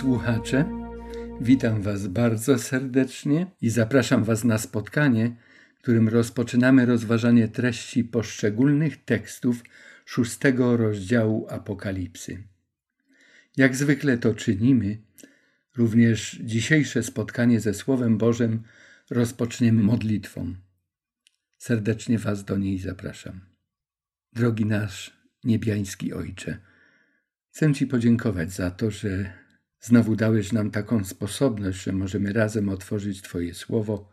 słuchacze, witam Was bardzo serdecznie i zapraszam Was na spotkanie, którym rozpoczynamy rozważanie treści poszczególnych tekstów szóstego rozdziału Apokalipsy. Jak zwykle to czynimy, również dzisiejsze spotkanie ze Słowem Bożym rozpoczniemy modlitwą. Serdecznie Was do niej zapraszam. Drogi nasz niebiański Ojcze, chcę Ci podziękować za to, że znowu dałeś nam taką sposobność, że możemy razem otworzyć Twoje słowo,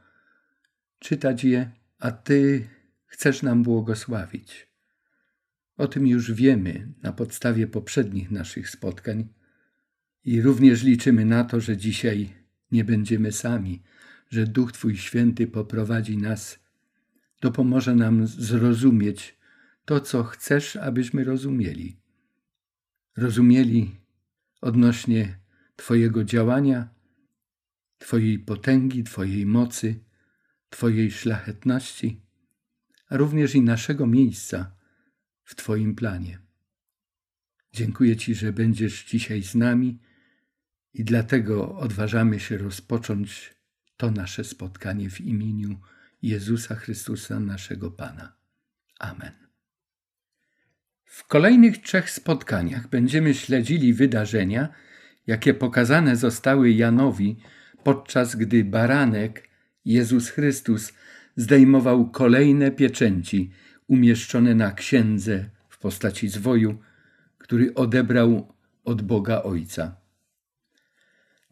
czytać je, a Ty chcesz nam błogosławić. O tym już wiemy na podstawie poprzednich naszych spotkań i również liczymy na to, że dzisiaj nie będziemy sami, że Duch Twój Święty poprowadzi nas, dopomoże nam zrozumieć to, co chcesz, abyśmy rozumieli. Rozumieli odnośnie Twojego działania, Twojej potęgi, Twojej mocy, Twojej szlachetności, a również i naszego miejsca w Twoim planie. Dziękuję Ci, że będziesz dzisiaj z nami i dlatego odważamy się rozpocząć to nasze spotkanie w imieniu Jezusa Chrystusa, naszego Pana. Amen. W kolejnych trzech spotkaniach będziemy śledzili wydarzenia, jakie pokazane zostały Janowi, podczas gdy baranek, Jezus Chrystus, zdejmował kolejne pieczęci umieszczone na księdze w postaci zwoju, który odebrał od Boga Ojca.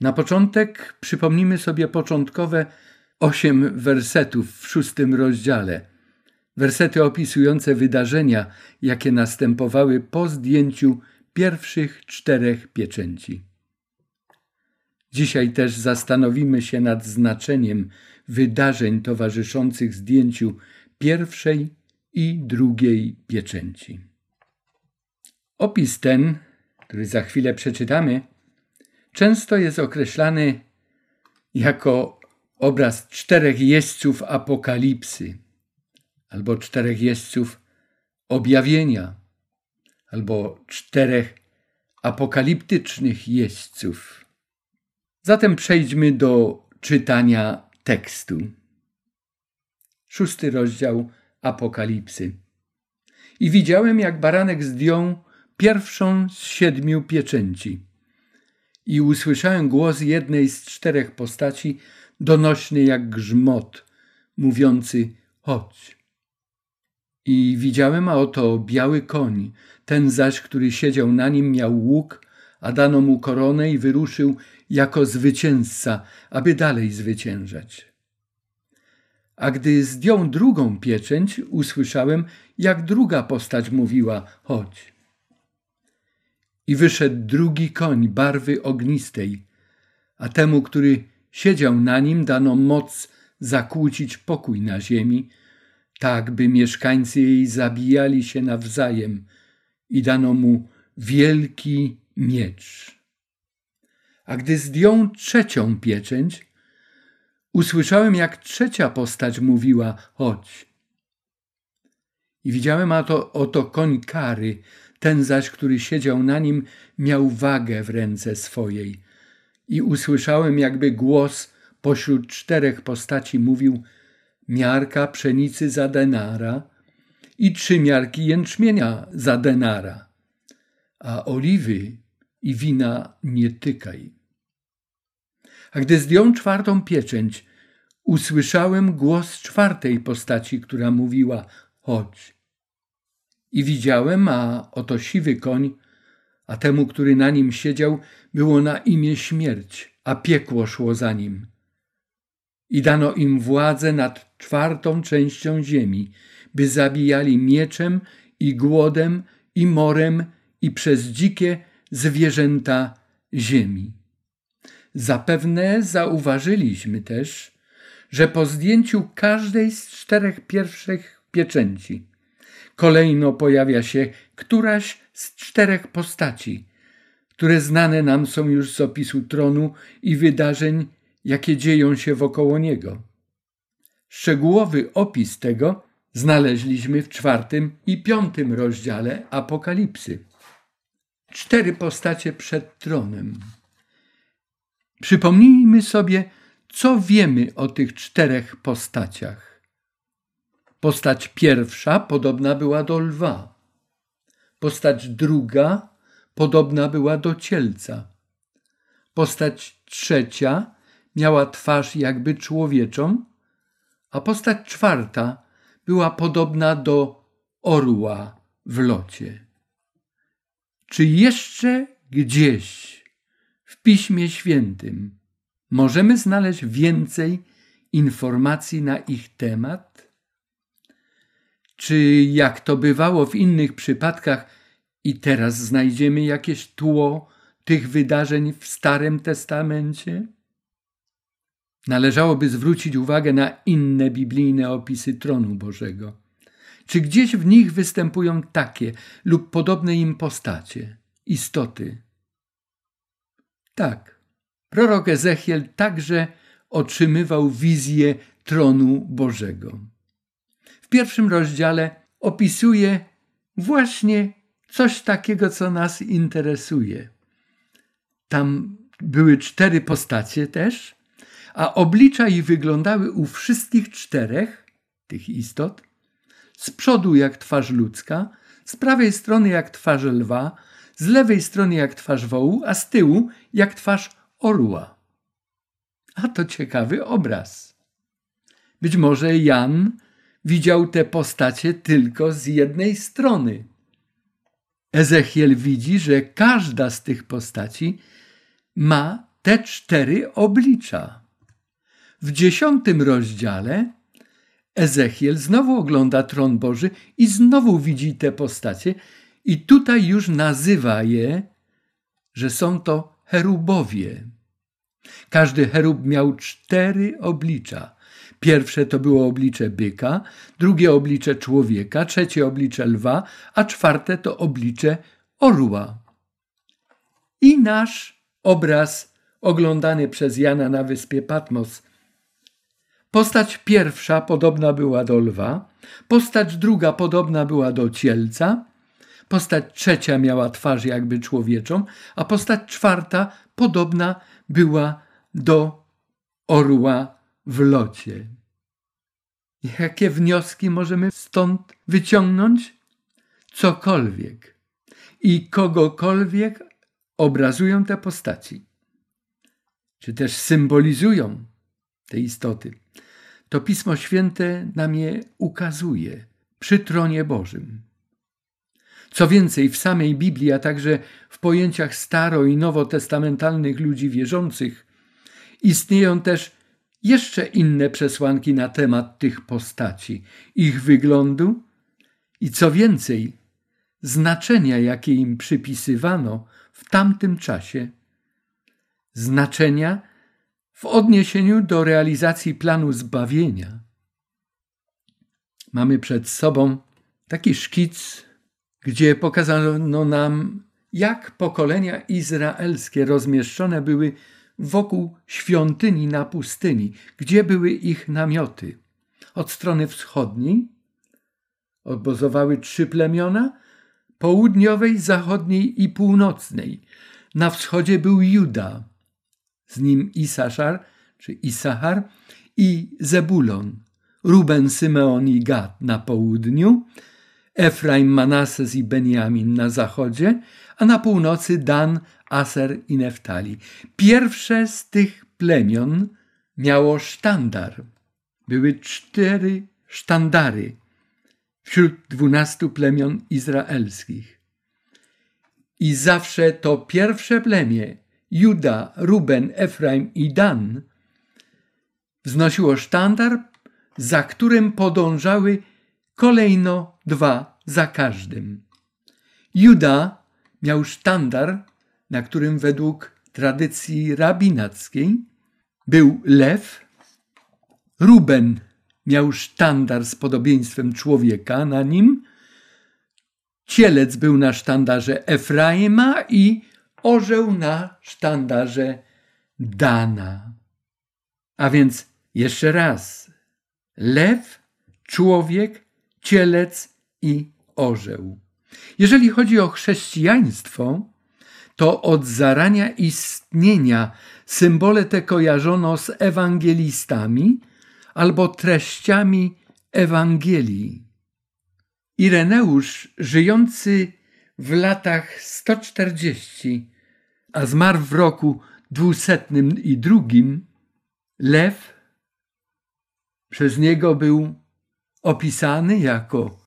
Na początek przypomnimy sobie początkowe osiem wersetów w szóstym rozdziale. Wersety opisujące wydarzenia, jakie następowały po zdjęciu pierwszych czterech pieczęci. Dzisiaj też zastanowimy się nad znaczeniem wydarzeń towarzyszących zdjęciu pierwszej i drugiej pieczęci. Opis ten, który za chwilę przeczytamy, często jest określany jako obraz czterech jeźdźców apokalipsy, albo czterech jeźdźców objawienia, albo czterech apokaliptycznych jeźdźców. Zatem przejdźmy do czytania tekstu. Szósty rozdział Apokalipsy. I widziałem, jak baranek zdjął pierwszą z siedmiu pieczęci. I usłyszałem głos jednej z czterech postaci, donośny jak grzmot, mówiący: Chodź. I widziałem, a oto biały koń, ten zaś, który siedział na nim, miał łuk, a dano mu koronę i wyruszył jako zwycięzca, aby dalej zwyciężać. A gdy zdjął drugą pieczęć, usłyszałem, jak druga postać mówiła: Chodź. I wyszedł drugi koń barwy ognistej, a temu, który siedział na nim, dano moc zakłócić pokój na ziemi, tak by mieszkańcy jej zabijali się nawzajem, i dano mu wielki miecz. A gdy zdjął trzecią pieczęć, usłyszałem, jak trzecia postać mówiła: Chodź. I widziałem, a to oto koń kary, ten zaś, który siedział na nim, miał wagę w ręce swojej. I usłyszałem, jakby głos pośród czterech postaci mówił: Miarka pszenicy za denara i trzy miarki jęczmienia za denara, a oliwy i wina nie tykaj. A gdy zdjął czwartą pieczęć, usłyszałem głos czwartej postaci, która mówiła: Chodź. I widziałem, a oto siwy koń, a temu, który na nim siedział, było na imię śmierć, a piekło szło za nim. I dano im władzę nad czwartą częścią ziemi, by zabijali mieczem i głodem i morem i przez dzikie zwierzęta ziemi. Zapewne zauważyliśmy też, że po zdjęciu każdej z czterech pierwszych pieczęci kolejno pojawia się któraś z czterech postaci, które znane nam są już z opisu tronu i wydarzeń, jakie dzieją się wokoło niego. Szczegółowy opis tego znaleźliśmy w czwartym i piątym rozdziale Apokalipsy. Cztery postacie przed tronem. Przypomnijmy sobie, co wiemy o tych czterech postaciach. Postać pierwsza podobna była do lwa. Postać druga podobna była do cielca. Postać trzecia miała twarz jakby człowieczą, a postać czwarta była podobna do orła w locie. Czy jeszcze gdzieś w Piśmie Świętym możemy znaleźć więcej informacji na ich temat? Czy jak to bywało w innych przypadkach, i teraz znajdziemy jakieś tło tych wydarzeń w Starym Testamencie? Należałoby zwrócić uwagę na inne biblijne opisy tronu Bożego. Czy gdzieś w nich występują takie lub podobne im postacie, istoty? Tak, prorok Ezechiel także otrzymywał wizję tronu Bożego. W pierwszym rozdziale opisuje właśnie coś takiego, co nas interesuje. Tam były cztery postacie też, a oblicza ich wyglądały u wszystkich czterech tych istot z przodu jak twarz ludzka, z prawej strony jak twarz lwa, z lewej strony jak twarz wołu, a z tyłu jak twarz orła. A to ciekawy obraz. Być może Jan widział te postacie tylko z jednej strony. Ezechiel widzi, że każda z tych postaci ma te cztery oblicza. W dziesiątym rozdziale Ezechiel znowu ogląda tron Boży i znowu widzi te postacie, i tutaj już nazywa je, że są to cherubowie. Każdy cherub miał cztery oblicza. Pierwsze to było oblicze byka, drugie oblicze człowieka, trzecie oblicze lwa, a czwarte to oblicze orła. I nasz obraz oglądany przez Jana na wyspie Patmos Postać pierwsza podobna była do lwa, postać druga podobna była do cielca, postać trzecia miała twarz jakby człowieczą, a postać czwarta podobna była do orła w locie. Jakie wnioski możemy stąd wyciągnąć? Cokolwiek. I kogokolwiek obrazują te postaci, czy też symbolizują te istoty to Pismo Święte nam je ukazuje przy tronie Bożym. Co więcej, w samej Biblii, a także w pojęciach staro- i nowotestamentalnych ludzi wierzących, istnieją też jeszcze inne przesłanki na temat tych postaci, ich wyglądu i co więcej, znaczenia, jakie im przypisywano w tamtym czasie. Znaczenia, w odniesieniu do realizacji planu zbawienia. Mamy przed sobą taki szkic, gdzie pokazano nam, jak pokolenia izraelskie rozmieszczone były wokół świątyni na pustyni, gdzie były ich namioty. Od strony wschodniej obozowały trzy plemiona, południowej, zachodniej i północnej. Na wschodzie był Juda, z nim Isaszar czy Isachar i Zebulon, Ruben, Symeon i Gad na południu, Efraim, Manases i Benjamin na zachodzie, a na północy Dan, Aser i Neftali. Pierwsze z tych plemion miało sztandar. Były cztery sztandary wśród dwunastu plemion izraelskich. I zawsze to pierwsze plemię Juda, Ruben, Efraim i Dan wznosiło sztandar, za którym podążały kolejno dwa za każdym. Juda miał sztandar, na którym według tradycji rabinackiej był lew. Ruben miał sztandar z podobieństwem człowieka na nim. Cielec był na sztandarze Efraima i orzeł na sztandarze Dana. A więc jeszcze raz: lew, człowiek, cielec i orzeł. Jeżeli chodzi o chrześcijaństwo, to od zarania istnienia symbole te kojarzono z ewangelistami albo treściami Ewangelii. Ireneusz, żyjący w latach 140, a zmarł w roku dwusetnym i drugim, lew przez niego był opisany jako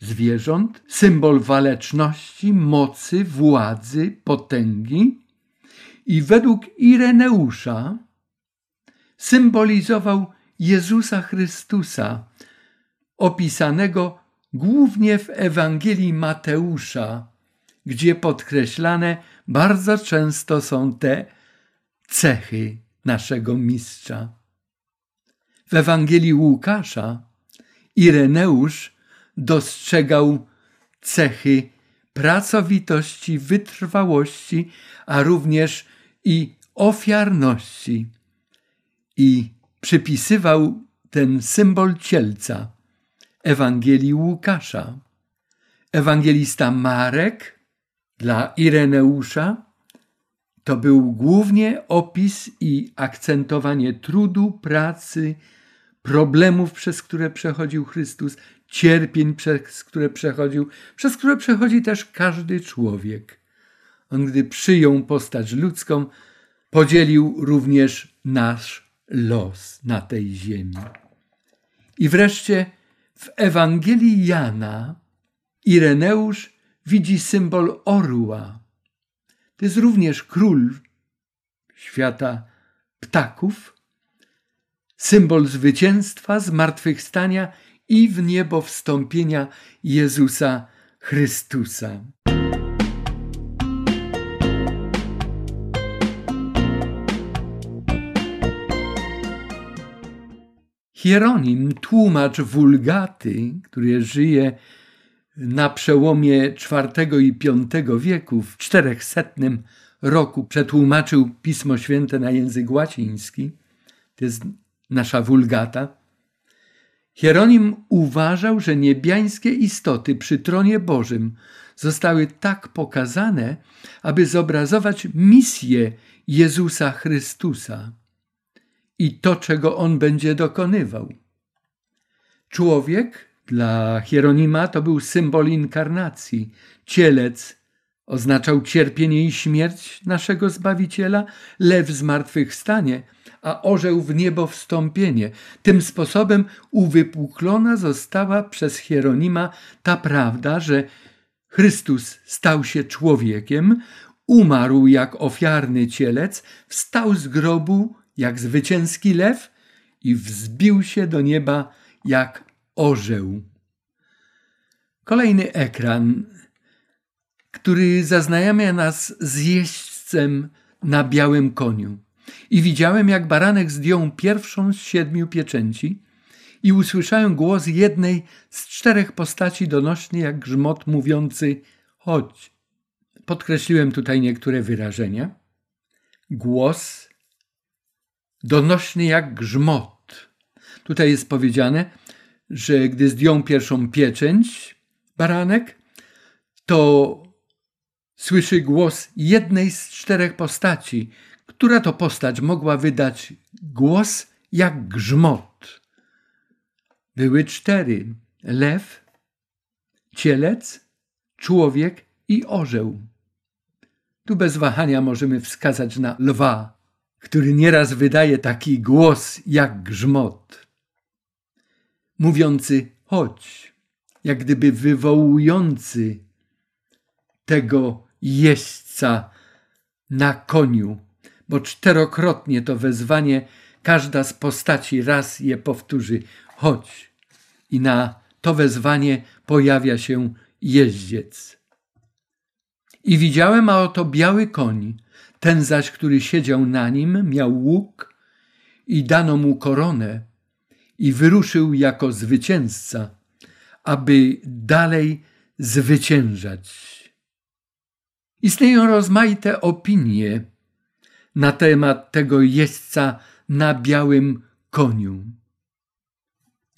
zwierząt, symbol waleczności, mocy, władzy, potęgi i według Ireneusza symbolizował Jezusa Chrystusa, opisanego głównie w Ewangelii Mateusza, gdzie podkreślane bardzo często są te cechy naszego mistrza. W Ewangelii Łukasza Ireneusz dostrzegał cechy pracowitości, wytrwałości, a również i ofiarności. I przypisywał ten symbol cielca Ewangelii Łukasza. Ewangelista Marek dla Ireneusza to był głównie opis i akcentowanie trudu, pracy, problemów, przez które przechodził Chrystus, cierpień, przez które przechodził, przez które przechodzi też każdy człowiek. On, gdy przyjął postać ludzką, podzielił również nasz los na tej ziemi. I wreszcie w Ewangelii Jana Ireneusz widzi symbol orła. To jest również król świata ptaków, symbol zwycięstwa, zmartwychwstania i w niebo wstąpienia Jezusa Chrystusa. Hieronim, tłumacz wulgaty, który żyje na przełomie IV i V wieku, w czterechsetnym roku przetłumaczył Pismo Święte na język łaciński. To jest nasza wulgata. Hieronim uważał, że niebiańskie istoty przy tronie Bożym zostały tak pokazane, aby zobrazować misję Jezusa Chrystusa i to, czego on będzie dokonywał. Człowiek dla Hieronima to był symbol inkarnacji. Cielec oznaczał cierpienie i śmierć naszego Zbawiciela, lew zmartwychwstanie, a orzeł w niebo wstąpienie. Tym sposobem uwypuklona została przez Hieronima ta prawda, że Chrystus stał się człowiekiem, umarł jak ofiarny cielec, wstał z grobu jak zwycięski lew i wzbił się do nieba jak orzeł. Kolejny ekran, który zaznajamia nas z jeźdźcem na białym koniu. I widziałem, jak baranek zdjął pierwszą z siedmiu pieczęci i usłyszałem głos jednej z czterech postaci donośny jak grzmot mówiący chodź. Podkreśliłem tutaj niektóre wyrażenia. Głos donośny jak grzmot. Tutaj jest powiedziane, że gdy zdjął pierwszą pieczęć baranek, to słyszy głos jednej z czterech postaci, która to postać mogła wydać głos jak grzmot. Były cztery: lew, cielec, człowiek i orzeł. Tu bez wahania możemy wskazać na lwa, który nieraz wydaje taki głos jak grzmot, mówiący chodź, jak gdyby wywołujący tego jeźdźca na koniu, bo czterokrotnie to wezwanie każda z postaci raz je powtórzy. Chodź. I na to wezwanie pojawia się jeździec. I widziałem, a oto biały koń, ten zaś, który siedział na nim, miał łuk i dano mu koronę i wyruszył jako zwycięzca, aby dalej zwyciężać. Istnieją rozmaite opinie na temat tego jeźdźca na białym koniu.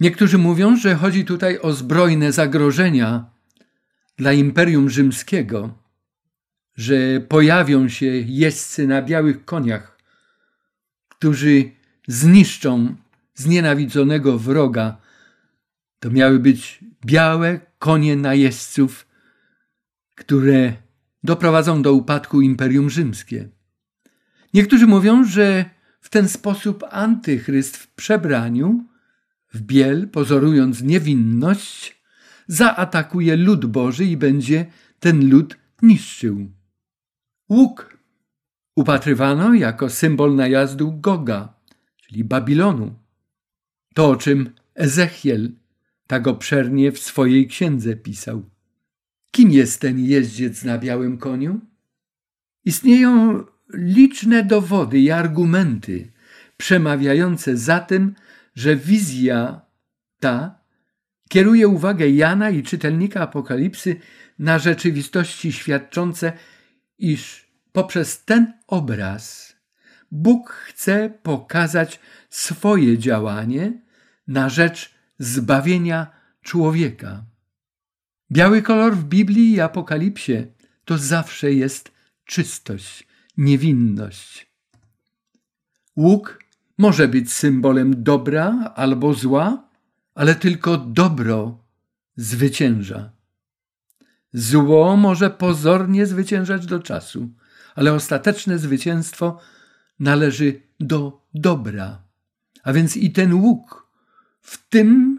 Niektórzy mówią, że chodzi tutaj o zbrojne zagrożenia dla Imperium Rzymskiego, że pojawią się jeźdźcy na białych koniach, którzy zniszczą znienawidzonego wroga. To miały być białe konie najeźdźców, które doprowadzą do upadku Imperium Rzymskie. Niektórzy mówią, że w ten sposób antychryst w przebraniu, w biel, pozorując niewinność, zaatakuje lud Boży i będzie ten lud niszczył. Łuk upatrywano jako symbol najazdu Goga, czyli Babilonu. To, o czym Ezechiel tak obszernie w swojej księdze pisał. Kim jest ten jeździec na białym koniu? Istnieją liczne dowody i argumenty przemawiające za tym, że wizja ta kieruje uwagę Jana i czytelnika Apokalipsy na rzeczywistości świadczące, iż poprzez ten obraz Bóg chce pokazać swoje działanie na rzecz zbawienia człowieka. Biały kolor w Biblii i Apokalipsie to zawsze jest czystość, niewinność. Łuk może być symbolem dobra albo zła, ale tylko dobro zwycięża. Zło może pozornie zwyciężać do czasu, ale ostateczne zwycięstwo należy do dobra. A więc i ten łuk w tym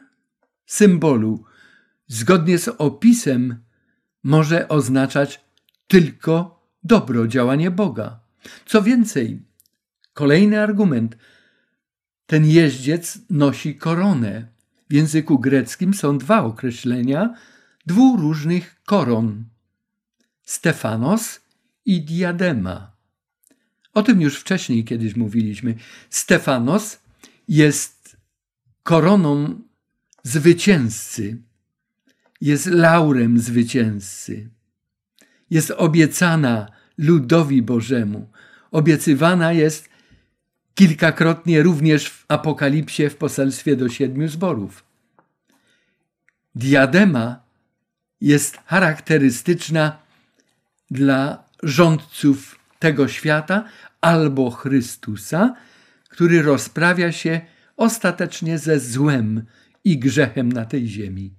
symbolu, zgodnie z opisem, może oznaczać tylko dobro, działanie Boga. Co więcej, kolejny argument. Ten jeździec nosi koronę. W języku greckim są dwa określenia dwóch różnych koron: Stefanos i diadema. O tym już wcześniej kiedyś mówiliśmy. Stefanos jest koroną zwycięzcy, jest laurem zwycięzcy, jest obiecana ludowi Bożemu. Obiecywana jest kilkakrotnie również w Apokalipsie w poselstwie do siedmiu zborów. Diadema jest charakterystyczna dla rządców tego świata albo Chrystusa, który rozprawia się ostatecznie ze złem i grzechem na tej ziemi.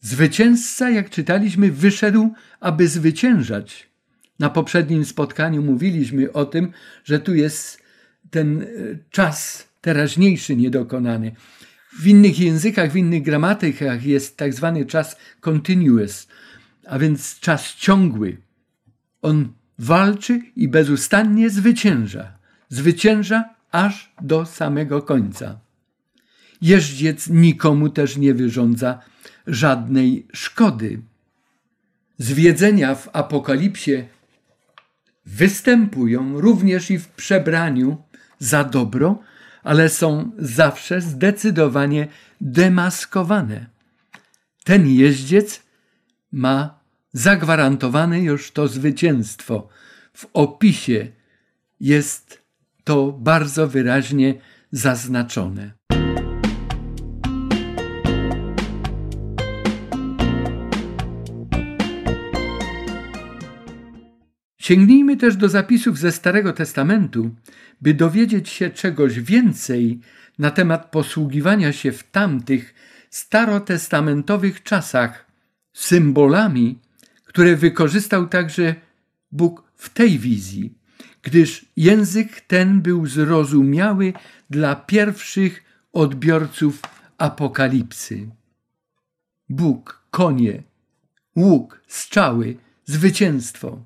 Zwycięzca, jak czytaliśmy, wyszedł, aby zwyciężać. Na poprzednim spotkaniu mówiliśmy o tym, że tu jest ten e, czas teraźniejszy niedokonany. W innych językach, w innych gramatykach jest tak zwany czas continuous, a więc czas ciągły. On walczy i bezustannie zwycięża. Zwycięża aż do samego końca. Jeździec nikomu też nie wyrządza żadnej szkody. Zwiedzenia w Apokalipsie występują również i w przebraniu za dobro, ale są zawsze zdecydowanie demaskowane. Ten jeździec ma zagwarantowane już to zwycięstwo. W opisie jest to bardzo wyraźnie zaznaczone. Sięgnijmy też do zapisów ze Starego Testamentu, by dowiedzieć się czegoś więcej na temat posługiwania się w tamtych starotestamentowych czasach symbolami, które wykorzystał także Bóg w tej wizji, gdyż język ten był zrozumiały dla pierwszych odbiorców apokalipsy. Bóg, konie, łuk, strzały, zwycięstwo.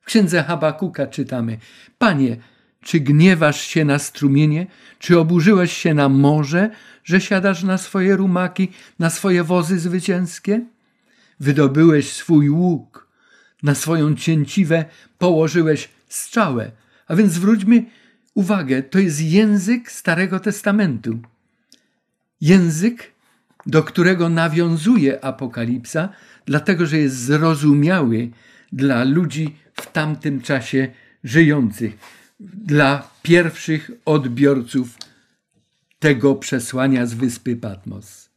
W księdze Habakuka czytamy: Panie, czy gniewasz się na strumienie? Czy oburzyłeś się na morze, że siadasz na swoje rumaki, na swoje wozy zwycięskie? Wydobyłeś swój łuk, na swoją cięciwę położyłeś strzałę. A więc zwróćmy uwagę, to jest język Starego Testamentu. Język, do którego nawiązuje Apokalipsa, dlatego że jest zrozumiały dla ludzi w tamtym czasie żyjących, dla pierwszych odbiorców tego przesłania z wyspy Patmos.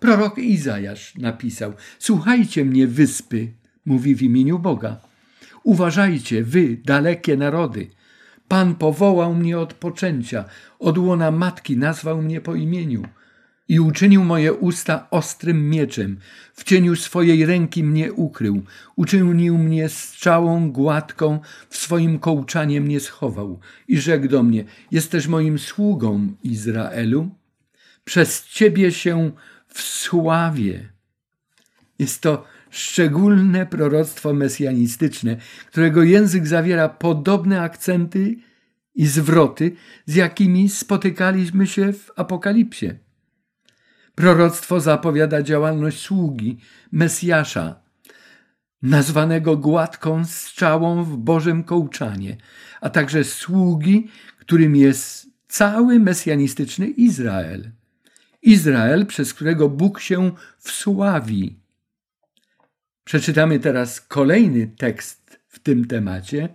Prorok Izajasz napisał: Słuchajcie mnie, wyspy, mówi w imieniu Boga. Uważajcie, wy, dalekie narody. Pan powołał mnie od poczęcia, od łona matki nazwał mnie po imieniu i uczynił moje usta ostrym mieczem, w cieniu swojej ręki mnie ukrył, uczynił mnie strzałą gładką, w swoim kołczanie mnie schował i rzekł do mnie, jesteś moim sługą, Izraelu, przez ciebie się wsławię. Jest to szczególne proroctwo mesjanistyczne, którego język zawiera podobne akcenty i zwroty, z jakimi spotykaliśmy się w Apokalipsie. Proroctwo zapowiada działalność sługi, Mesjasza, nazwanego gładką strzałą w Bożym kołczanie, a także sługi, którym jest cały mesjanistyczny Izrael. Izrael, przez którego Bóg się wsławi. Przeczytamy teraz kolejny tekst w tym temacie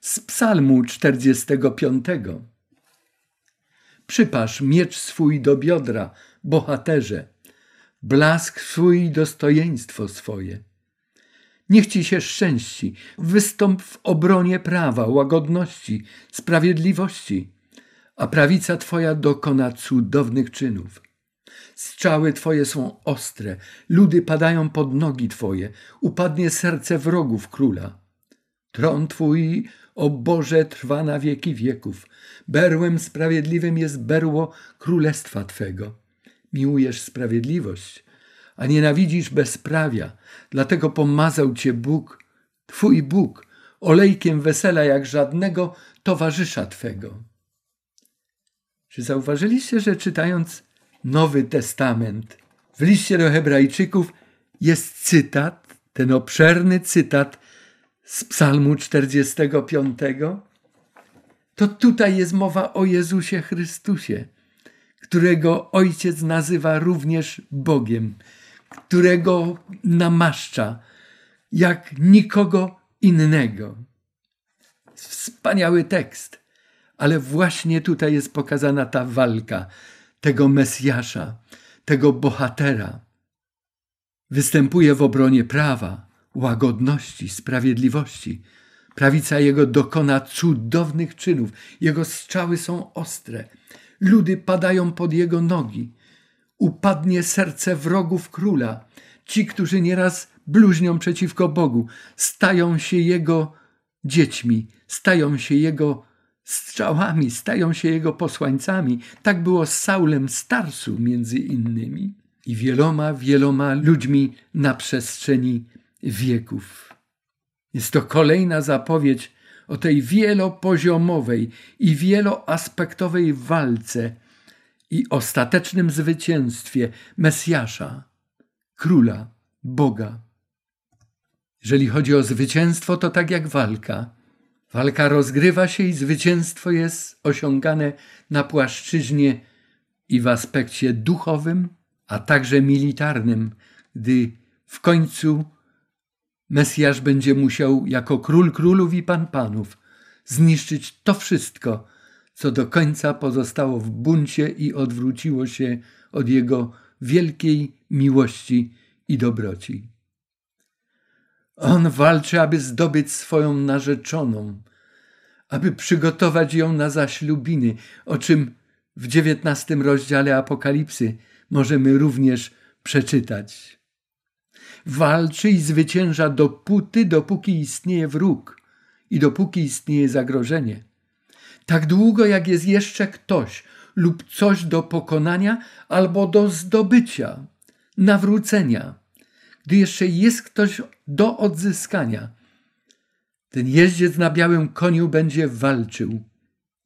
z Psalmu 45. Przypasz miecz swój do biodra, bohaterze, blask swój i dostojeństwo swoje. Niech ci się szczęści, wystąp w obronie prawa, łagodności, sprawiedliwości, a prawica twoja dokona cudownych czynów. Strzały Twoje są ostre, ludy padają pod nogi Twoje, upadnie serce wrogów króla. Tron Twój, o Boże, trwa na wieki wieków. Berłem sprawiedliwym jest berło królestwa Twego. Miłujesz sprawiedliwość, a nienawidzisz bezprawia, dlatego pomazał Cię Bóg, Twój Bóg, olejkiem wesela jak żadnego towarzysza Twego. Czy zauważyliście, że czytając Nowy Testament. W liście do Hebrajczyków jest cytat, ten obszerny cytat z Psalmu 45. To tutaj jest mowa o Jezusie Chrystusie, którego Ojciec nazywa również Bogiem, którego namaszcza jak nikogo innego. Wspaniały tekst, ale właśnie tutaj jest pokazana ta walka tego Mesjasza, tego bohatera. Występuje w obronie prawa, łagodności, sprawiedliwości. Prawica jego dokona cudownych czynów, jego strzały są ostre. Ludy padają pod jego nogi. Upadnie serce wrogów króla. Ci, którzy nieraz bluźnią przeciwko Bogu, stają się jego dziećmi, stają się jego strzałami stają się jego posłańcami. Tak było z Saulem Starsu między innymi i wieloma, wieloma ludźmi na przestrzeni wieków. Jest to kolejna zapowiedź o tej wielopoziomowej i wieloaspektowej walce i ostatecznym zwycięstwie Mesjasza, Króla, Boga. Jeżeli chodzi o zwycięstwo, to tak jak walka. Walka rozgrywa się i zwycięstwo jest osiągane na płaszczyźnie i w aspekcie duchowym, a także militarnym, gdy w końcu Mesjasz będzie musiał jako król królów i pan panów zniszczyć to wszystko, co do końca pozostało w buncie i odwróciło się od jego wielkiej miłości i dobroci. On walczy, aby zdobyć swoją narzeczoną, aby przygotować ją na zaślubiny, o czym w dziewiętnastym rozdziale Apokalipsy możemy również przeczytać. Walczy i zwycięża dopóty, dopóki istnieje wróg i dopóki istnieje zagrożenie. Tak długo, jak jest jeszcze ktoś lub coś do pokonania albo do zdobycia, nawrócenia, gdy jeszcze jest ktoś do odzyskania. Ten jeździec na białym koniu będzie walczył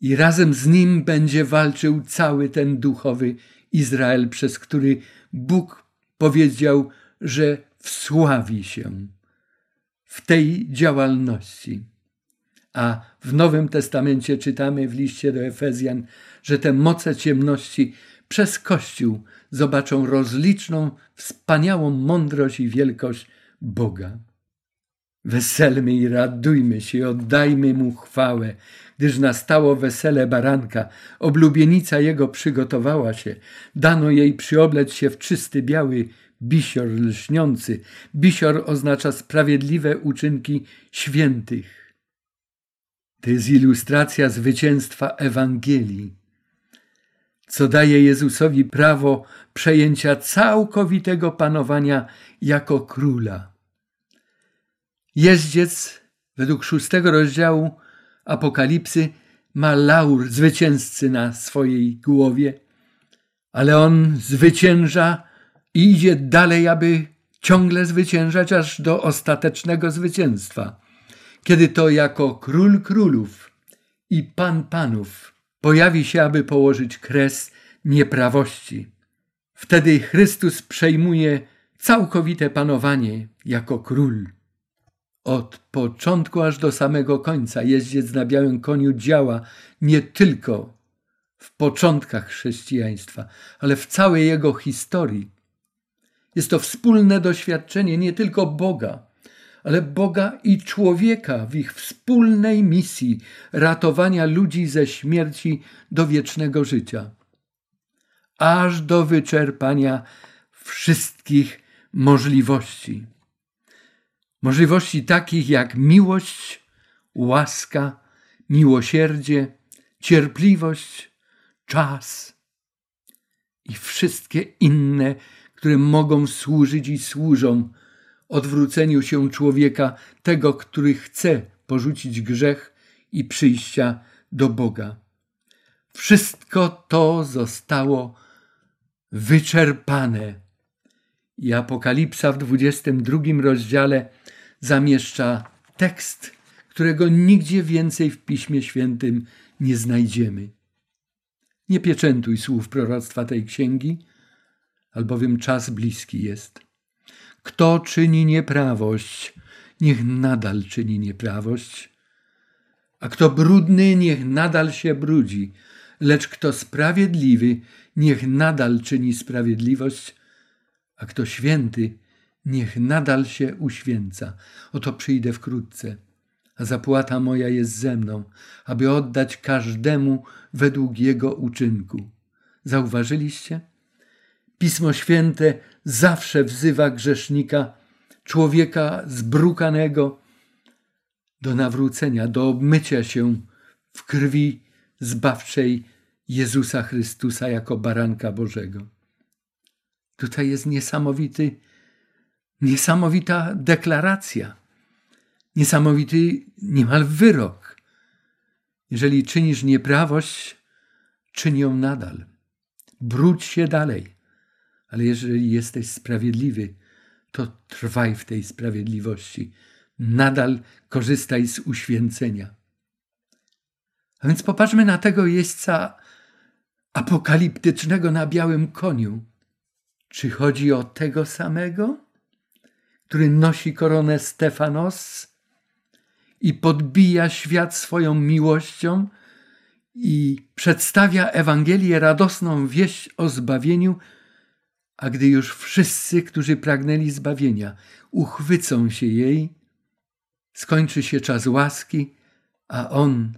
i razem z nim będzie walczył cały ten duchowy Izrael, przez który Bóg powiedział, że wsławi się w tej działalności. A w Nowym Testamencie czytamy w liście do Efezjan, że te moce ciemności przez Kościół zobaczą rozliczną, wspaniałą mądrość i wielkość Boga. Weselmy i radujmy się, oddajmy Mu chwałę, gdyż nastało wesele baranka, oblubienica Jego przygotowała się, dano jej przyobleć się w czysty biały bisior lśniący. Bisior oznacza sprawiedliwe uczynki świętych. To jest ilustracja zwycięstwa Ewangelii, co daje Jezusowi prawo przejęcia całkowitego panowania jako króla. Jeździec, według szóstego rozdziału Apokalipsy, ma laur zwycięzcy na swojej głowie, ale on zwycięża i idzie dalej, aby ciągle zwyciężać aż do ostatecznego zwycięstwa, kiedy to jako król królów i pan panów pojawi się, aby położyć kres nieprawości. Wtedy Chrystus przejmuje całkowite panowanie jako król. Od początku aż do samego końca jeździec na białym koniu działa nie tylko w początkach chrześcijaństwa, ale w całej jego historii. Jest to wspólne doświadczenie nie tylko Boga, ale Boga i człowieka w ich wspólnej misji ratowania ludzi ze śmierci do wiecznego życia, aż do wyczerpania wszystkich możliwości. Możliwości takich jak miłość, łaska, miłosierdzie, cierpliwość, czas i wszystkie inne, które mogą służyć i służą odwróceniu się człowieka, tego, który chce porzucić grzech i przyjścia do Boga. Wszystko to zostało wyczerpane. I Apokalipsa w 22 rozdziale zamieszcza tekst, którego nigdzie więcej w Piśmie Świętym nie znajdziemy. Nie pieczętuj słów proroctwa tej księgi, albowiem czas bliski jest. Kto czyni nieprawość, niech nadal czyni nieprawość, a kto brudny, niech nadal się brudzi, lecz kto sprawiedliwy, niech nadal czyni sprawiedliwość, a kto święty, niech nadal się uświęca. Oto przyjdę wkrótce, a zapłata moja jest ze mną, aby oddać każdemu według jego uczynku. Zauważyliście? Pismo Święte zawsze wzywa grzesznika, człowieka zbrukanego, do nawrócenia, do obmycia się w krwi zbawczej Jezusa Chrystusa jako baranka Bożego. Tutaj jest niesamowity, niesamowita deklaracja, niesamowity niemal wyrok. Jeżeli czynisz nieprawość, czyń ją nadal. Brudź się dalej. Ale jeżeli jesteś sprawiedliwy, to trwaj w tej sprawiedliwości. Nadal korzystaj z uświęcenia. A więc popatrzmy na tego jeźdźca apokaliptycznego na białym koniu. Czy chodzi o tego samego, który nosi koronę Stefanos i podbija świat swoją miłością i przedstawia Ewangelię radosną wieść o zbawieniu, a gdy już wszyscy, którzy pragnęli zbawienia, uchwycą się jej, skończy się czas łaski, a on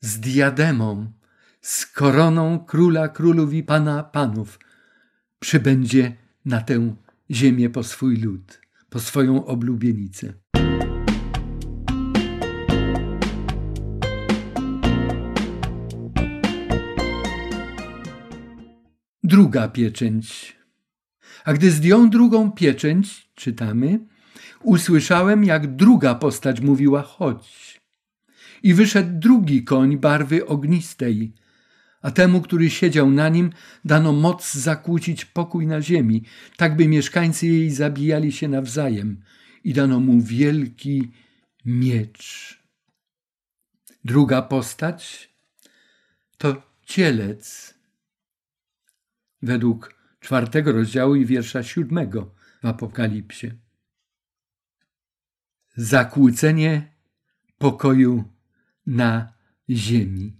z diademą, z koroną króla królów i pana panów przybędzie na tę ziemię po swój lud, po swoją oblubienicę. Druga pieczęć. A gdy zdjął drugą pieczęć, czytamy, usłyszałem, jak druga postać mówiła: chodź. I wyszedł drugi koń barwy ognistej, a temu, który siedział na nim, dano moc zakłócić pokój na ziemi, tak by mieszkańcy jej zabijali się nawzajem, i dano mu wielki miecz. Druga postać to cielec. Według czwartego rozdziału i wiersza siódmego w Apokalipsie. Zakłócenie pokoju na ziemi.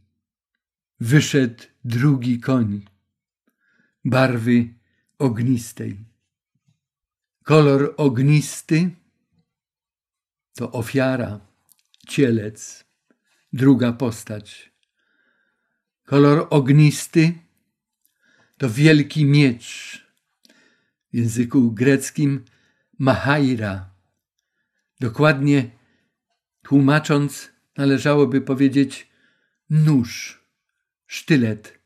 Wyszedł drugi koń, barwy ognistej. Kolor ognisty to ofiara, cielec, druga postać. Kolor ognisty to wielki miecz, w języku greckim mahaira. Dokładnie tłumacząc, należałoby powiedzieć nóż, sztylet.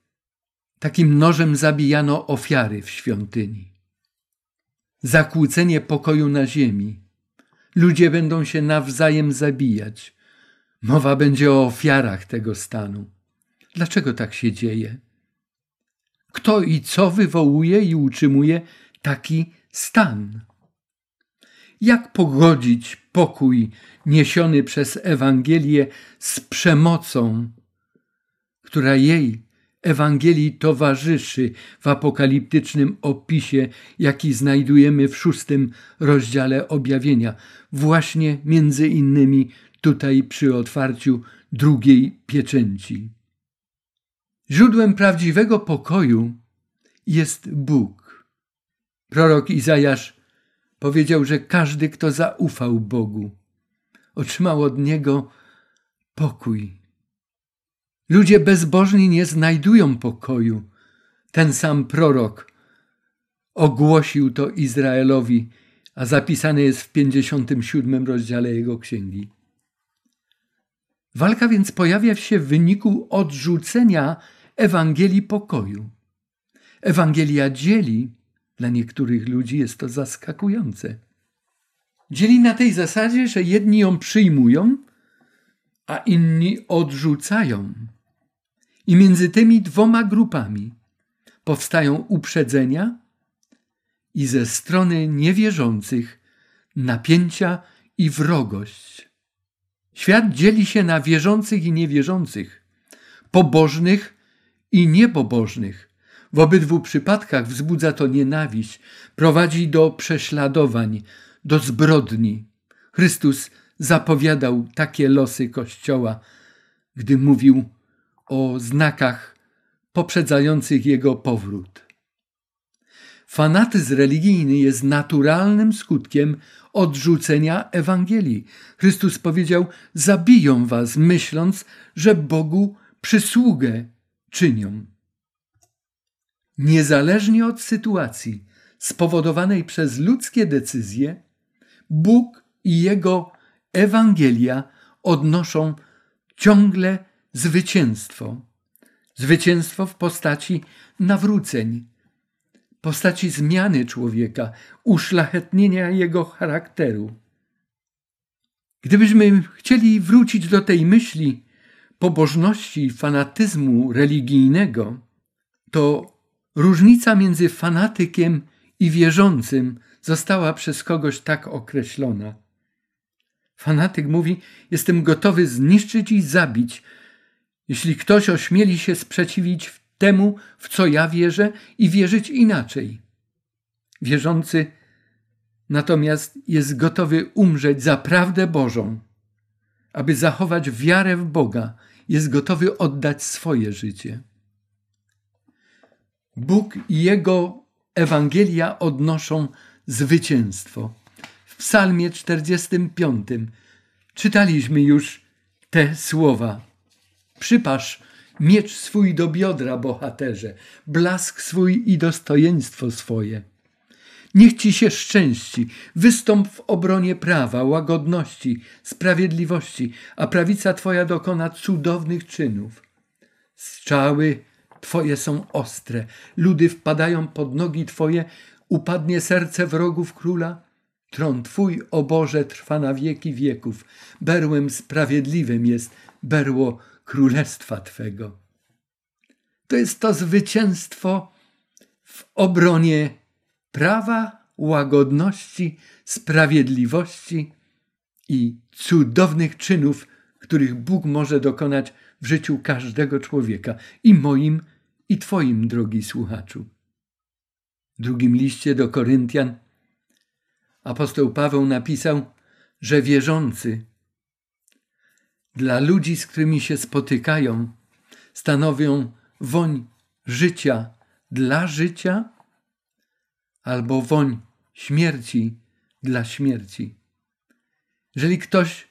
Takim nożem zabijano ofiary w świątyni. Zakłócenie pokoju na ziemi. Ludzie będą się nawzajem zabijać. Mowa będzie o ofiarach tego stanu. Dlaczego tak się dzieje? Kto i co wywołuje i utrzymuje taki stan? Jak pogodzić pokój niesiony przez Ewangelię z przemocą, która jej Ewangelii towarzyszy w apokaliptycznym opisie, jaki znajdujemy w szóstym rozdziale objawienia, właśnie między innymi tutaj przy otwarciu drugiej pieczęci. Źródłem prawdziwego pokoju jest Bóg. Prorok Izajasz powiedział, że każdy, kto zaufał Bogu, otrzymał od Niego pokój. Ludzie bezbożni nie znajdują pokoju. Ten sam prorok ogłosił to Izraelowi, a zapisane jest w 57 rozdziale jego księgi. Walka więc pojawia się w wyniku odrzucenia Ewangelii pokoju. Ewangelia dzieli, dla niektórych ludzi jest to zaskakujące. Dzieli na tej zasadzie, że jedni ją przyjmują, a inni odrzucają. I między tymi dwoma grupami powstają uprzedzenia i ze strony niewierzących napięcia i wrogość. Świat dzieli się na wierzących i niewierzących, pobożnych i niepobożnych. W obydwu przypadkach wzbudza to nienawiść, prowadzi do prześladowań, do zbrodni. Chrystus zapowiadał takie losy Kościoła, gdy mówił o znakach poprzedzających jego powrót. Fanatyzm religijny jest naturalnym skutkiem odrzucenia Ewangelii. Chrystus powiedział: Zabiją was, myśląc, że Bogu przysługę czynią. Niezależnie od sytuacji spowodowanej przez ludzkie decyzje, Bóg i Jego Ewangelia odnoszą ciągle zwycięstwo. Zwycięstwo w postaci nawróceń, postaci zmiany człowieka, uszlachetnienia jego charakteru. Gdybyśmy chcieli wrócić do tej myśli pobożności i fanatyzmu religijnego, to różnica między fanatykiem i wierzącym została przez kogoś tak określona. Fanatyk mówi: Jestem gotowy zniszczyć i zabić, jeśli ktoś ośmieli się sprzeciwić temu, w co ja wierzę i wierzyć inaczej. Wierzący natomiast jest gotowy umrzeć za prawdę Bożą, aby zachować wiarę w Boga, jest gotowy oddać swoje życie. Bóg i Jego Ewangelia odnoszą zwycięstwo. W Psalmie 45 czytaliśmy już te słowa. Przypasz miecz swój do biodra, bohaterze, blask swój i dostojeństwo swoje. Niech ci się szczęści, wystąp w obronie prawa, łagodności, sprawiedliwości, a prawica twoja dokona cudownych czynów. Strzały twoje są ostre, ludy wpadają pod nogi twoje, upadnie serce wrogów króla. Tron twój, o Boże, trwa na wieki wieków. Berłem sprawiedliwym jest berło królestwa Twego. To jest to zwycięstwo w obronie prawa, łagodności, sprawiedliwości i cudownych czynów, których Bóg może dokonać w życiu każdego człowieka, i moim, i Twoim, drogi słuchaczu. W drugim liście do Koryntian apostoł Paweł napisał, że wierzący dla ludzi, z którymi się spotykają, stanowią woń życia dla życia albo woń śmierci dla śmierci. Jeżeli ktoś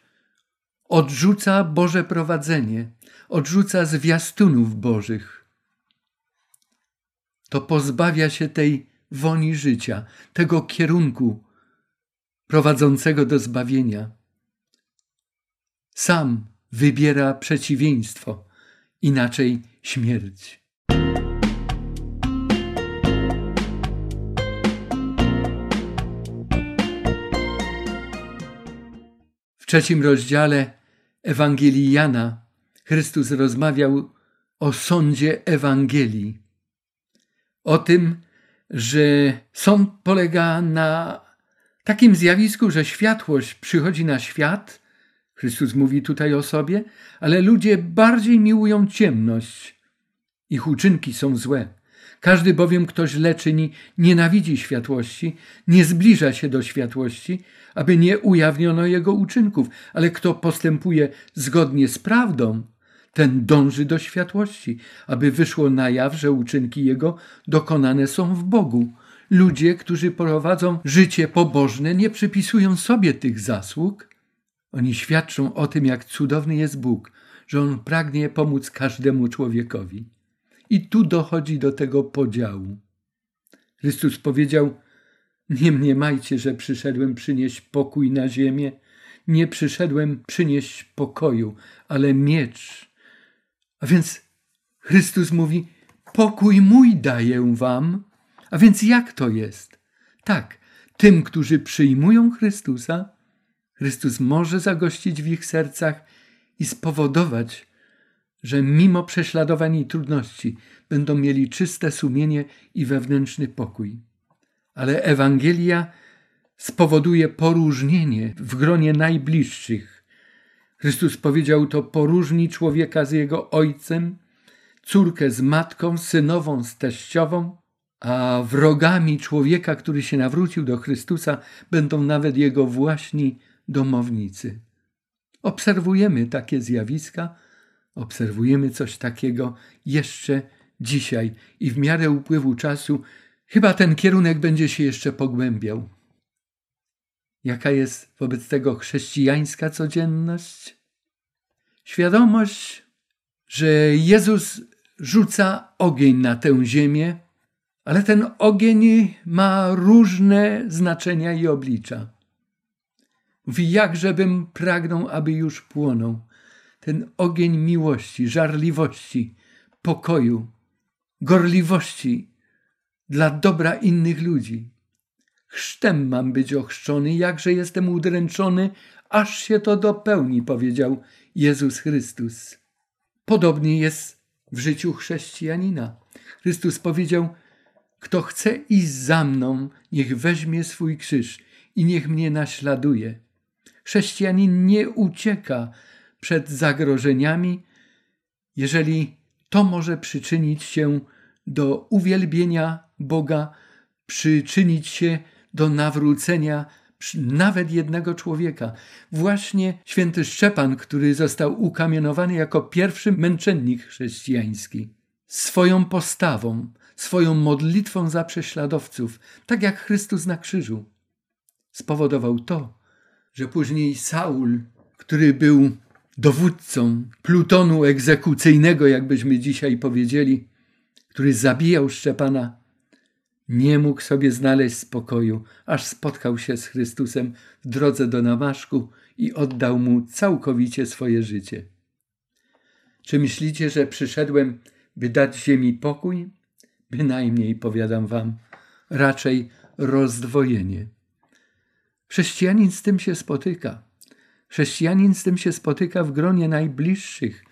odrzuca Boże prowadzenie, odrzuca zwiastunów Bożych, to pozbawia się tej woni życia, tego kierunku prowadzącego do zbawienia. Sam wybiera przeciwieństwo, inaczej śmierć. Trzecim rozdziale Ewangelii Jana Chrystus rozmawiał o sądzie Ewangelii. O tym, że sąd polega na takim zjawisku, że światłość przychodzi na świat. Chrystus mówi tutaj o sobie, ale ludzie bardziej miłują ciemność. Ich uczynki są złe. Każdy bowiem, kto źle czyni, nienawidzi światłości, nie zbliża się do światłości, aby nie ujawniono jego uczynków, ale kto postępuje zgodnie z prawdą, ten dąży do światłości, aby wyszło na jaw, że uczynki jego dokonane są w Bogu. Ludzie, którzy prowadzą życie pobożne, nie przypisują sobie tych zasług. Oni świadczą o tym, jak cudowny jest Bóg, że On pragnie pomóc każdemu człowiekowi. I tu dochodzi do tego podziału. Chrystus powiedział: Nie mniemajcie, że przyszedłem przynieść pokój na ziemię. Nie przyszedłem przynieść pokoju, ale miecz. A więc Chrystus mówi: Pokój mój daję wam. A więc jak to jest? Tak, tym, którzy przyjmują Chrystusa, Chrystus może zagościć w ich sercach i spowodować, że mimo prześladowań i trudności będą mieli czyste sumienie i wewnętrzny pokój. Ale Ewangelia spowoduje poróżnienie w gronie najbliższych. Chrystus powiedział to: poróżni człowieka z jego ojcem, córkę z matką, synową z teściową, a wrogami człowieka, który się nawrócił do Chrystusa, będą nawet jego właśnie domownicy. Obserwujemy takie zjawiska Obserwujemy coś takiego jeszcze dzisiaj i w miarę upływu czasu chyba ten kierunek będzie się jeszcze pogłębiał. Jaka jest wobec tego chrześcijańska codzienność? Świadomość, że Jezus rzuca ogień na tę ziemię, ale ten ogień ma różne znaczenia i oblicza. Mówi, jakżebym pragnął, aby już płonął ten ogień miłości, żarliwości, pokoju, gorliwości dla dobra innych ludzi. Chrztem mam być ochrzczony, jakże jestem udręczony, aż się to dopełni, powiedział Jezus Chrystus. Podobnie jest w życiu chrześcijanina. Chrystus powiedział: Kto chce iść za mną, niech weźmie swój krzyż i niech mnie naśladuje. Chrześcijanin nie ucieka przed zagrożeniami, jeżeli to może przyczynić się do uwielbienia Boga, przyczynić się do nawrócenia nawet jednego człowieka. Właśnie święty Szczepan, który został ukamienowany jako pierwszy męczennik chrześcijański, swoją postawą, swoją modlitwą za prześladowców, tak jak Chrystus na krzyżu, spowodował to, że później Saul, który był dowódcą plutonu egzekucyjnego, jakbyśmy dzisiaj powiedzieli, który zabijał Szczepana, nie mógł sobie znaleźć spokoju, aż spotkał się z Chrystusem w drodze do Namaszku i oddał mu całkowicie swoje życie. Czy myślicie, że przyszedłem, by dać ziemi pokój? Bynajmniej, powiadam wam, raczej rozdwojenie. Chrześcijanin z tym się spotyka. Chrześcijanin z tym się spotyka w gronie najbliższych,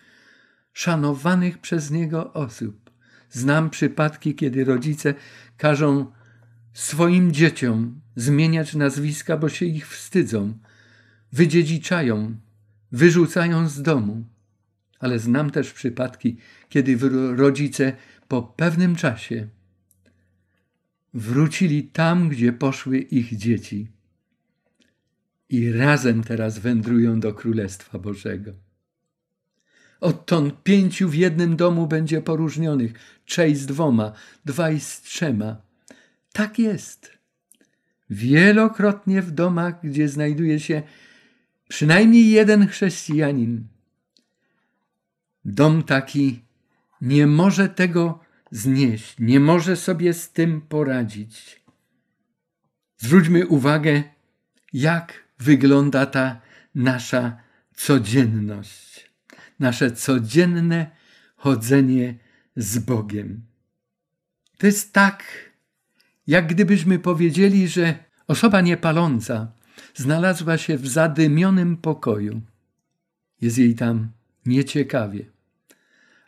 szanowanych przez niego osób. Znam przypadki, kiedy rodzice każą swoim dzieciom zmieniać nazwiska, bo się ich wstydzą, wydziedziczają, wyrzucają z domu. Ale znam też przypadki, kiedy rodzice po pewnym czasie wrócili tam, gdzie poszły ich dzieci i razem teraz wędrują do Królestwa Bożego. Odtąd pięciu w jednym domu będzie poróżnionych, trzej z dwoma, dwaj z trzema. Tak jest. Wielokrotnie w domach, gdzie znajduje się przynajmniej jeden chrześcijanin. Dom taki nie może tego znieść, nie może sobie z tym poradzić. Zwróćmy uwagę, jak wygląda ta nasza codzienność, nasze codzienne chodzenie z Bogiem. To jest tak, jak gdybyśmy powiedzieli, że osoba niepaląca znalazła się w zadymionym pokoju. Jest jej tam nieciekawie.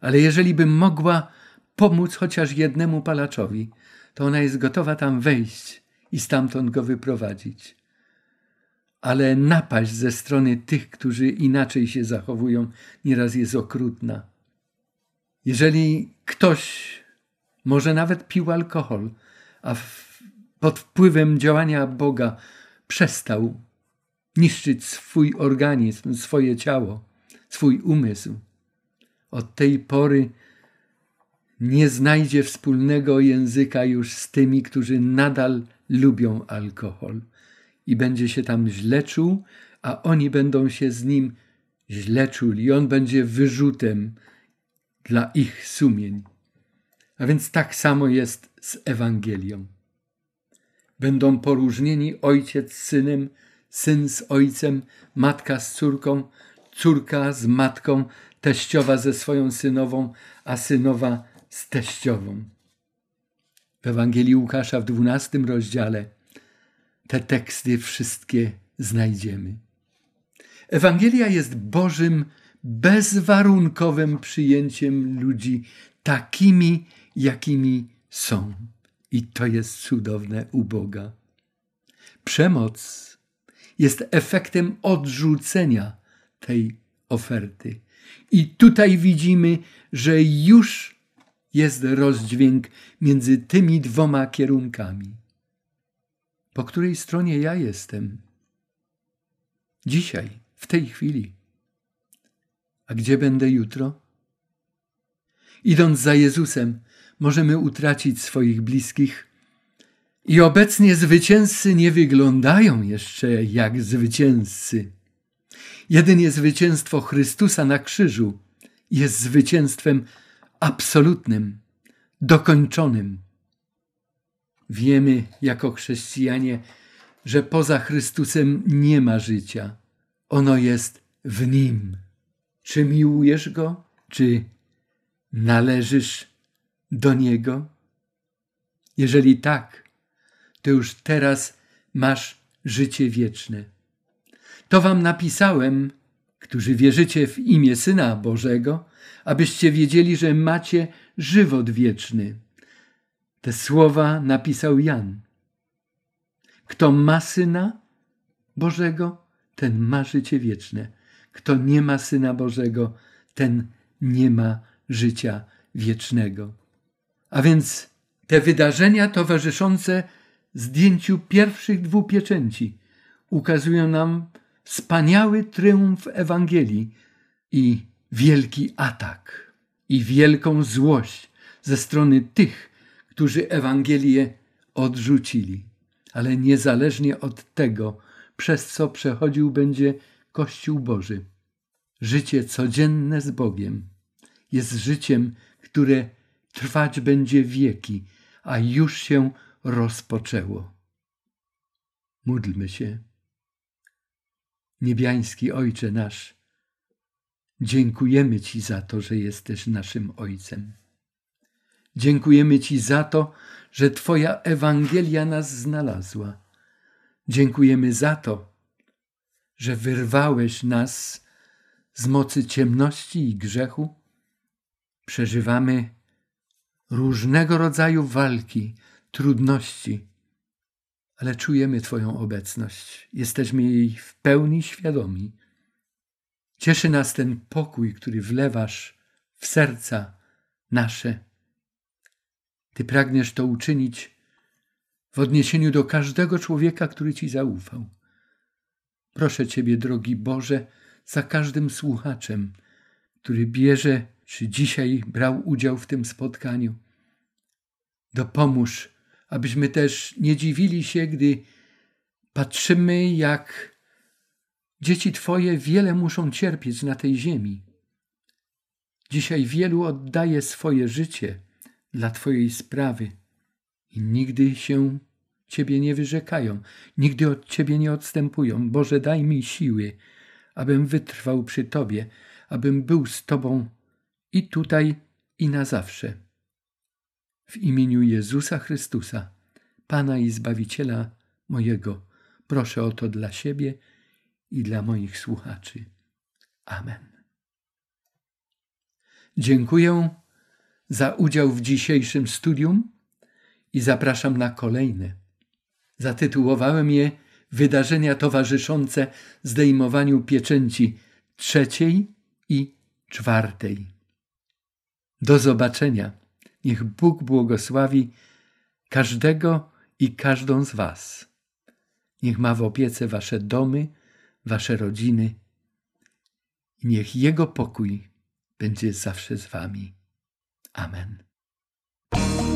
Ale jeżeli by mogła pomóc chociaż jednemu palaczowi, to ona jest gotowa tam wejść i stamtąd go wyprowadzić. Ale napaść ze strony tych, którzy inaczej się zachowują, nieraz jest okrutna. Jeżeli ktoś może nawet pił alkohol, a w, pod wpływem działania Boga przestał niszczyć swój organizm, swoje ciało, swój umysł, od tej pory nie znajdzie wspólnego języka już z tymi, którzy nadal lubią alkohol i będzie się tam źle czuł, a oni będą się z nim źle czuli. On będzie wyrzutem dla ich sumień. A więc tak samo jest z Ewangelią. Będą poróżnieni ojciec z synem, syn z ojcem, matka z córką, córka z matką, teściowa ze swoją synową, a synowa z teściową. W Ewangelii Łukasza w dwunastym rozdziale te teksty wszystkie znajdziemy. Ewangelia jest Bożym bezwarunkowym przyjęciem ludzi takimi, jakimi są. I to jest cudowne u Boga. Przemoc jest efektem odrzucenia tej oferty. I tutaj widzimy, że już jest rozdźwięk między tymi dwoma kierunkami. Po której stronie ja jestem? Dzisiaj, w tej chwili. A gdzie będę jutro? Idąc za Jezusem, możemy utracić swoich bliskich. I obecnie zwycięzcy nie wyglądają jeszcze jak zwycięzcy. Jedynie zwycięstwo Chrystusa na krzyżu jest zwycięstwem absolutnym, dokończonym. Wiemy jako chrześcijanie, że poza Chrystusem nie ma życia. Ono jest w Nim. Czy miłujesz Go? Czy należysz do Niego? Jeżeli tak, to już teraz masz życie wieczne. To wam napisałem, którzy wierzycie w imię Syna Bożego, abyście wiedzieli, że macie żywot wieczny. Te słowa napisał Jan. Kto ma Syna Bożego, ten ma życie wieczne. Kto nie ma Syna Bożego, ten nie ma życia wiecznego. A więc te wydarzenia towarzyszące zdjęciu pierwszych dwóch pieczęci ukazują nam wspaniały triumf Ewangelii i wielki atak i wielką złość ze strony tych, którzy Ewangelię odrzucili. Ale niezależnie od tego, przez co przechodził będzie Kościół Boży. Życie codzienne z Bogiem jest życiem, które trwać będzie wieki, a już się rozpoczęło. Módlmy się. Niebiański Ojcze nasz, dziękujemy Ci za to, że jesteś naszym Ojcem. Dziękujemy Ci za to, że Twoja Ewangelia nas znalazła. Dziękujemy za to, że wyrwałeś nas z mocy ciemności i grzechu. Przeżywamy różnego rodzaju walki, trudności, ale czujemy Twoją obecność. Jesteśmy jej w pełni świadomi. Cieszy nas ten pokój, który wlewasz w serca nasze. Ty pragniesz to uczynić w odniesieniu do każdego człowieka, który Ci zaufał. Proszę Ciebie, drogi Boże, za każdym słuchaczem, który bierze, czy dzisiaj brał udział w tym spotkaniu. Dopomóż abyśmy też nie dziwili się, gdy patrzymy, jak dzieci Twoje wiele muszą cierpieć na tej ziemi. Dzisiaj wielu oddaje swoje życie dla Twojej sprawy i nigdy się Ciebie nie wyrzekają, nigdy od Ciebie nie odstępują. Boże, daj mi siły, abym wytrwał przy Tobie, abym był z Tobą i tutaj, i na zawsze. W imieniu Jezusa Chrystusa, Pana i Zbawiciela mojego, proszę o to dla siebie i dla moich słuchaczy. Amen. Dziękuję za udział w dzisiejszym studium i zapraszam na kolejne. Zatytułowałem je Wydarzenia towarzyszące zdejmowaniu pieczęci trzeciej i czwartej. Do zobaczenia. Niech Bóg błogosławi każdego i każdą z Was. Niech ma w opiece Wasze domy, Wasze rodziny niech Jego pokój będzie zawsze z Wami. Amen.